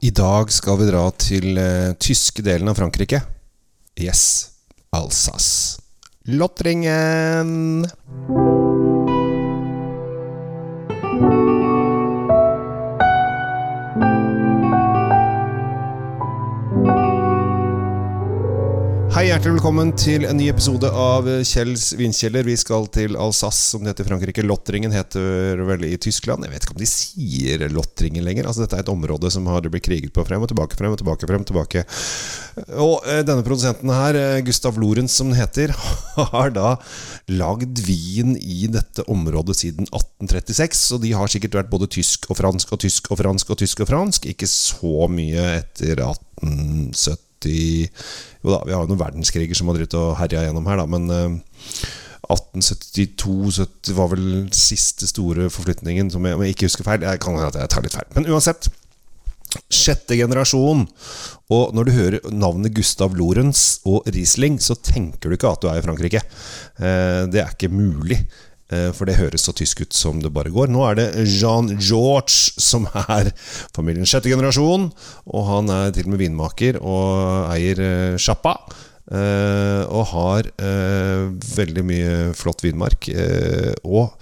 I dag skal vi dra til uh, tyske delen av Frankrike. Yes, Alsace. Lottringen! Hjertelig velkommen til en ny episode av Kjells vinkjeller. Vi skal til Alsace, som det heter i Frankrike. Lottringen heter vel i Tyskland. Jeg vet ikke om de sier Lottringen lenger. Altså Dette er et område som har blitt kriget på frem og tilbake, frem og tilbake, frem og tilbake. Og eh, denne produsenten her, eh, Gustav Lorentz, som den heter, har da lagd vin i dette området siden 1836. Og de har sikkert vært både tysk og fransk og tysk og fransk og tysk og fransk. Ikke så mye etter 1870 Jo da, vi har jo noen verdenskriger som har drevet og herja gjennom her, da, men eh, 1872 var vel siste store forflytningen, som jeg, om jeg ikke husker feil. Jeg kan at jeg tar litt feil. Men uansett. Sjette generasjon. Og når du hører navnet Gustav Lorentz og Riesling, så tenker du ikke at du er i Frankrike. Eh, det er ikke mulig. Eh, For det høres så tysk ut som det bare går. Nå er det Jean George som er familiens sjette generasjon. Og han er til og med vinmaker og eier eh, sjappa. eh, Og har veldig mye flott vinmark. Og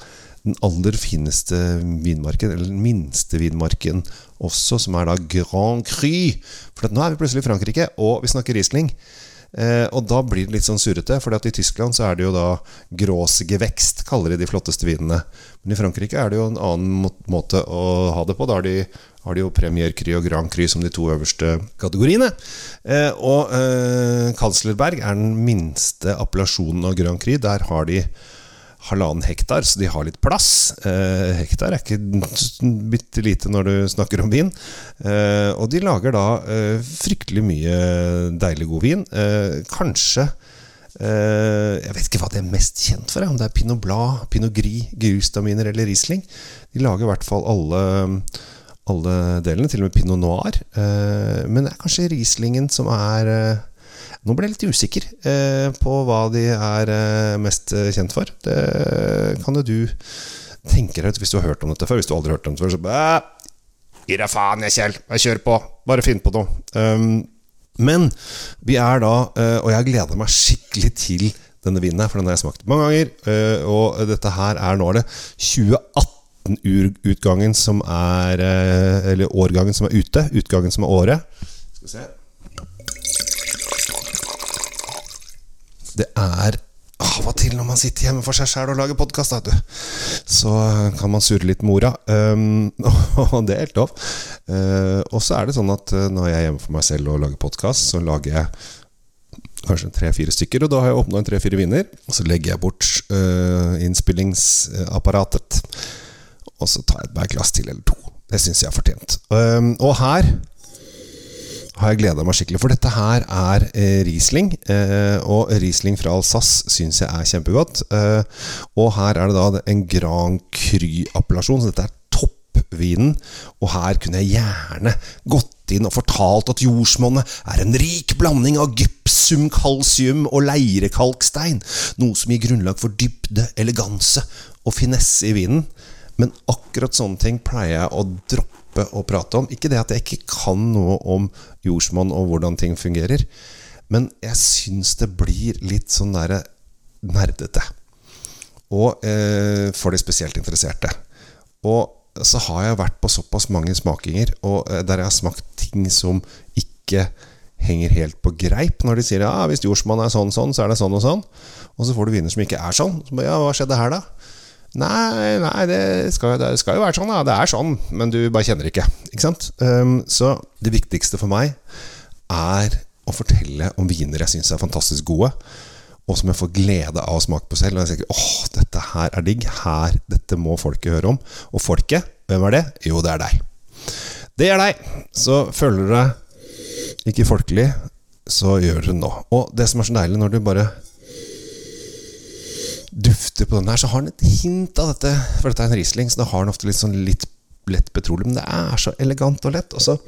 den aller fineste vinmarken, eller den minste vinmarken også, som er da Grand Cru. For nå er vi plutselig i Frankrike, og vi snakker Riesling. Eh, og da blir det litt sånn surrete, for i Tyskland så er det jo da gråsgevekst, kaller de de flotteste vinene. Men i Frankrike er det jo en annen måte å ha det på. Da har de, har de jo Premier Cry og Grand Cry som de to øverste kategoriene. Eh, og eh, Kanslerberg er den minste appellasjonen av Grand Cry. Der har de halvannen hektar, så de har litt plass. Eh, hektar er ikke bitte lite når du snakker om vin. Eh, og de lager da eh, fryktelig mye deilig god vin. Eh, kanskje eh, Jeg vet ikke hva det er mest kjent for, om det er Pinot Blad, Pinot Gris, Grustaminer eller Riesling. De lager i hvert fall alle alle delene, til og med Pinot Noir. Eh, men det er kanskje Rieslingen som er nå ble jeg litt usikker eh, på hva de er eh, mest eh, kjent for. Det kan jo du tenke deg ut hvis du har hørt om dette før. Hvis du aldri har hørt om det før, så bare Gi deg faen, jeg, Kjell. Jeg kjører på. Bare finn på noe. Um, men vi er da, eh, og jeg gleder meg skikkelig til denne vinen her, for den har jeg smakt mange ganger. eh, og dette her er nå er det 2018-utgangen som er eh, Eller årgangen som er ute. Utgangen som er året. Skal vi se. Det er av og til når man sitter hjemme for seg sjæl og lager podkast, så kan man surre litt mora. Um, og det er helt lov. Uh, og så er det sånn at uh, når jeg er hjemme for meg selv og lager podkast, så lager jeg kanskje tre-fire stykker, og da har jeg åpna en tre-fire viner. Og så legger jeg bort uh, innspillingsapparatet, og så tar jeg et glass til eller to. Det syns jeg er fortjent. Um, og her har jeg gleda meg skikkelig. For dette her er eh, Riesling. Eh, og Riesling fra Alsace syns jeg er kjempegodt. Eh, og her er det da en Grand Cry-appellasjon, Så dette er toppvinen. Og her kunne jeg gjerne gått inn og fortalt at jordsmonnet er en rik blanding av gypsum, kalsium og leirekalkstein. Noe som gir grunnlag for dybde, eleganse og finesse i vinen. Men akkurat sånne ting pleier jeg å droppe å prate om. Ikke det at jeg ikke kan noe om jordsmonn og hvordan ting fungerer, men jeg syns det blir litt sånn derre nerdete. Og eh, for de spesielt interesserte. Og så har jeg vært på såpass mange smakinger og eh, der jeg har smakt ting som ikke henger helt på greip. Når de sier ja, hvis jordsmonn er sånn sånn, så er det sånn og sånn. Og så får du viner som ikke er sånn. Så ja, hva skjedde her, da? Nei, nei det, skal, det skal jo være sånn, da. Det er sånn, men du bare kjenner ikke. Ikke sant? Um, så det viktigste for meg er å fortelle om viner jeg syns er fantastisk gode, og som jeg får glede av å smake på selv. Og jeg tenker åh, dette her er digg. Her, Dette må folket høre om. Og folket, hvem er det? Jo, det er deg. Det er deg. Så føler du deg ikke folkelig, så gjør du det nå. Og det som er så deilig når du bare dufter på den her, så har den et hint av dette. For dette er en Riesling, så da har den ofte litt sånn litt lett petroleum. Men det er så elegant og lett. Og så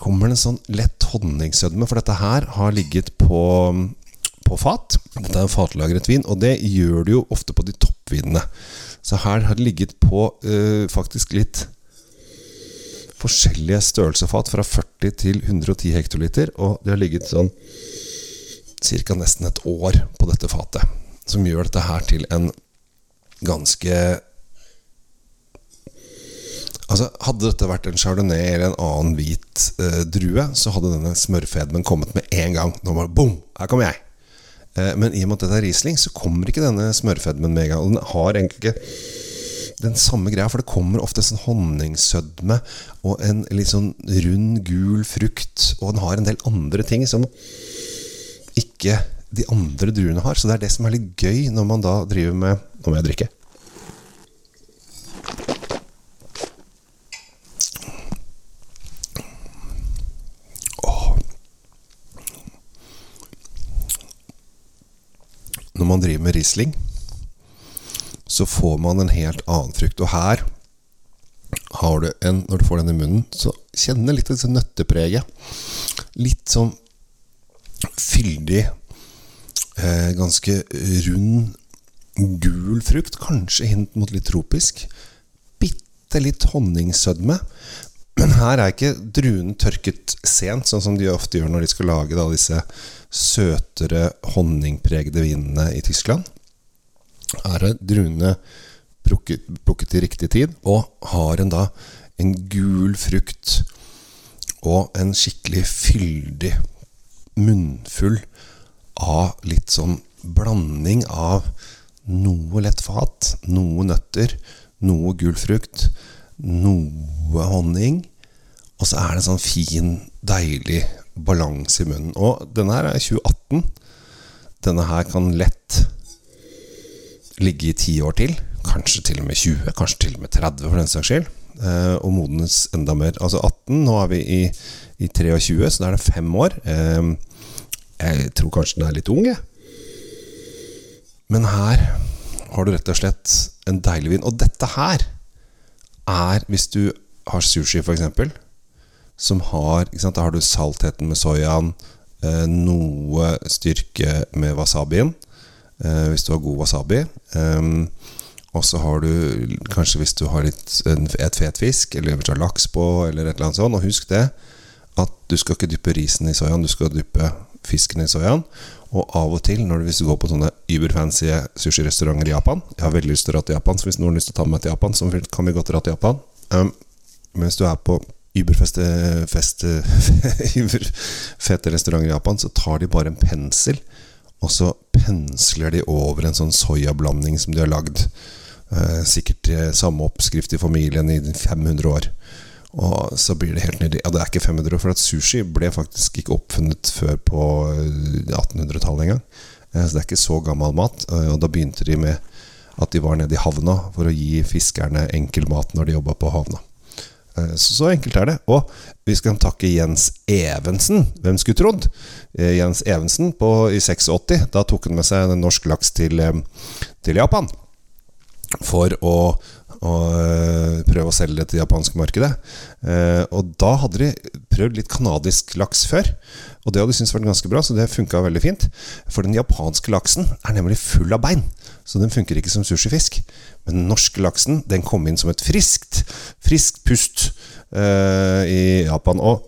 kommer det en sånn lett honningsødme, for dette her har ligget på, på fat. Dette er en fatlagret vin, og det gjør det jo ofte på de toppvinene. Så her har det ligget på øh, faktisk litt forskjellige størrelsesfat fra 40 til 110 hektoliter. Og det har ligget sånn ca. nesten et år på dette fatet. Som gjør dette her til en ganske Altså Hadde dette vært en chardonnay eller en annen hvit eh, drue, så hadde denne smørfedmen kommet med en gang. Nå var det boom! Her kommer jeg! Eh, men i og med at dette er Riesling, så kommer ikke denne smørfedmen med en gang. Den har egentlig ikke den samme greia, for det kommer ofte sånn honningsødme og en litt sånn rund, gul frukt. Og den har en del andre ting som ikke de andre druene har. Så det er det som er litt gøy når man da driver med Nå må jeg drikke. Når man driver med Riesling, så får man en helt annen frukt. Og her har du en Når du får den i munnen, så kjenner litt av dette nøttepreget. Litt sånn fyldig, eh, ganske rund, gul frukt. Kanskje hint mot litt tropisk. Bitte litt honningsødme. Men her er ikke druene tørket sent, sånn som de ofte gjør når de skal lage da, disse søtere, honningpregede vinene i Tyskland. Her er druene plukket, plukket i riktig tid, og har en da en gul frukt og en skikkelig fyldig munnfull av litt sånn blanding av noe lett fat, noe nøtter, noe gul frukt, noe honning. Og så er det en sånn fin, deilig balanse i munnen. Og denne her er 2018. Denne her kan lett ligge i ti år til. Kanskje til og med 20, kanskje til og med 30 for den saks skyld. Eh, og modnes enda mer. Altså 18, nå er vi i, i 23, så da er det fem år. Eh, jeg tror kanskje den er litt ung, jeg. Men her har du rett og slett en deilig vin. Og dette her er, hvis du har sushi f.eks., som har sant, Da har du saltheten med soyaen, eh, noe styrke med wasabien, eh, hvis du har god wasabi. Um, og så har du kanskje hvis du har litt, et fet fisk, eller hvis du har laks på, eller et eller annet sånt. Og husk det, at du skal ikke dyppe risen i soyaen, du skal dyppe fisken i soyaen. Og av og til, når du, hvis du går på sånne überfancy sushirestauranter i Japan Jeg har veldig lyst til å dra til Japan, så hvis noen har lyst til å ta med meg til Japan, så kan vi godt dra til Japan. Um, hvis du er på überfete fete restauranter i Japan, så tar de bare en pensel, og så pensler de over en sånn soyablanding som de har lagd. Uh, sikkert samme oppskrift i familien i 500 år. Og så blir det helt nydelig. Ja, det er ikke 500 år, for at sushi ble faktisk ikke oppfunnet før på 1800-tallet engang. Eh, så det er ikke så gammel mat. Eh, og da begynte de med at de var nede i havna for å gi fiskerne enkel mat når de jobba på havna. Så, så enkelt er det. Og vi skal takke Jens Evensen. Hvem skulle trodd? Jens Evensen på, i 86. Da tok han med seg norsk laks til, til Japan. For å, å, prøve å selge det til det japanske markedet. og da hadde de prøvd litt kanadisk laks før. Og det hadde de syntes vært ganske bra, så det funka veldig fint. For den japanske laksen er nemlig full av bein, så den funker ikke som sushifisk. Men den norske laksen den kom inn som et friskt, friskt pust uh, i Japan. Og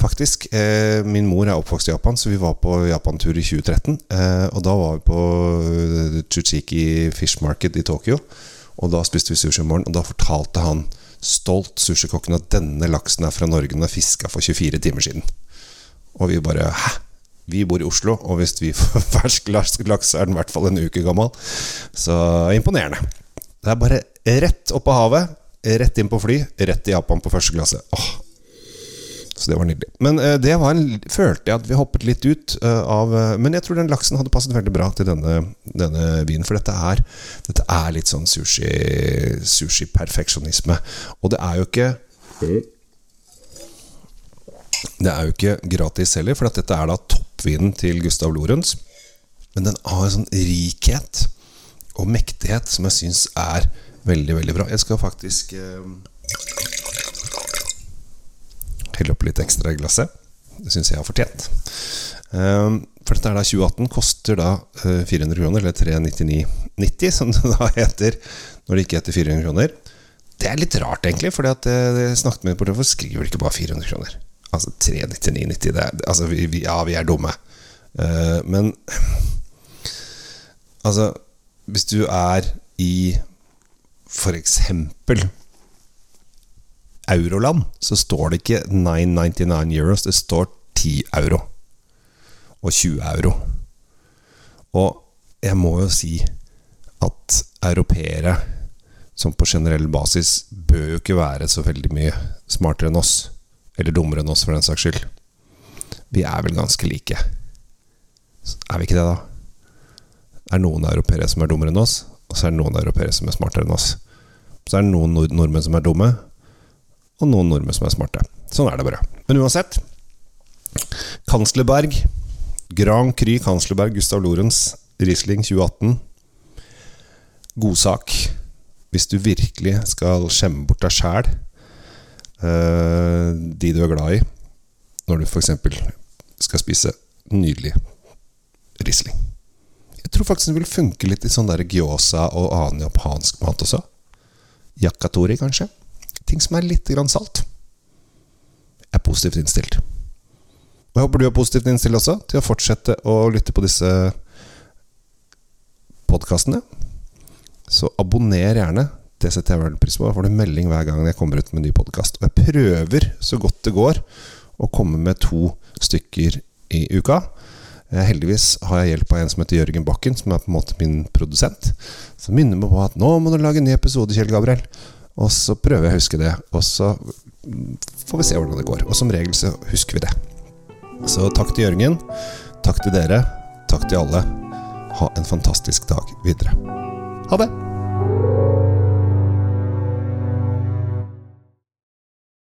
faktisk, eh, min mor er oppvokst i Japan, så vi var på japantur i 2013. Eh, og da var vi på Chuchiki Fish Market i Tokyo. Og da spiste vi sushi om morgenen, og da fortalte han stolt sushikokken at denne laksen er fra Norge, den er fiska for 24 timer siden. Og vi bare Hæ? Vi bor i Oslo, og hvis vi får fersk laks, så er den i hvert fall en uke gammel. Så imponerende. Det er bare rett opp av havet, rett inn på fly, rett til Japan på første klasse. Åh. Så det var nydelig. Men uh, det var en, følte jeg at vi hoppet litt ut uh, av uh, Men jeg tror den laksen hadde passet veldig bra til denne, denne vinen. For dette er, dette er litt sånn sushi-perfeksjonisme. Sushi og det er jo ikke det er jo ikke gratis heller, for dette er da toppvinen til Gustav Lorentz. Men den har en sånn rikhet og mektighet som jeg syns er veldig, veldig bra. Jeg skal faktisk eh, helle opp litt ekstra i glasset. Det syns jeg har fortjent. Eh, for dette er da 2018, koster da eh, 400 kroner, eller 399,90 som det da heter når det ikke heter 400 kroner. Det er litt rart, egentlig, for jeg snakket med Hvorfor skriver de ikke bare 400 kroner? Altså 399,90. Er- Altså, ja, vi er dumme. Eh, men Altså, hvis du er i for eksempel euroland, så står det ikke 999 euros, det står 10 euro. Og 20 euro. Og jeg må jo si at europeere, som på generell basis, bør jo ikke være så veldig mye smartere enn oss. Eller dummere enn oss, for den saks skyld. Vi er vel ganske like. Er vi ikke det, da? Det er noen europeere som er dummere enn oss, og så er det noen europeere som er smartere enn oss. Så er det noen nord nordmenn som er dumme, og noen nordmenn som er smarte. Sånn er det bare. Men uansett Kanslerberg, Grand Cry Kanslerberg Gustav Lorentz, Riesling 2018. God sak. Hvis du virkelig skal skjemme bort deg sjæl, de du er glad i, når du f.eks. skal spise nydelig Riesling. Jeg tror faktisk det vil funke litt i sånn der gyoza og annen japansk mat også. Yakatori, kanskje. Ting som er litt salt. Jeg er positivt innstilt. Og jeg håper du er positivt innstilt også, til å fortsette å lytte på disse podkastene. Så abonner gjerne. Det setter jeg veldig pris på. Får du melding hver gang jeg kommer ut med en ny podkast. Og jeg prøver så godt det går å komme med to stykker i uka. Eh, Heldigvis har jeg hjelp av en som heter Jørgen Bakken, som er på en måte min produsent. Som minner meg på at 'nå må du lage en ny episode, Kjell Gabriel'. Og så prøver jeg å huske det, og så får vi se hvordan det går. Og som regel så husker vi det. Så takk til Jørgen. Takk til dere. Takk til alle. Ha en fantastisk dag videre. Ha det!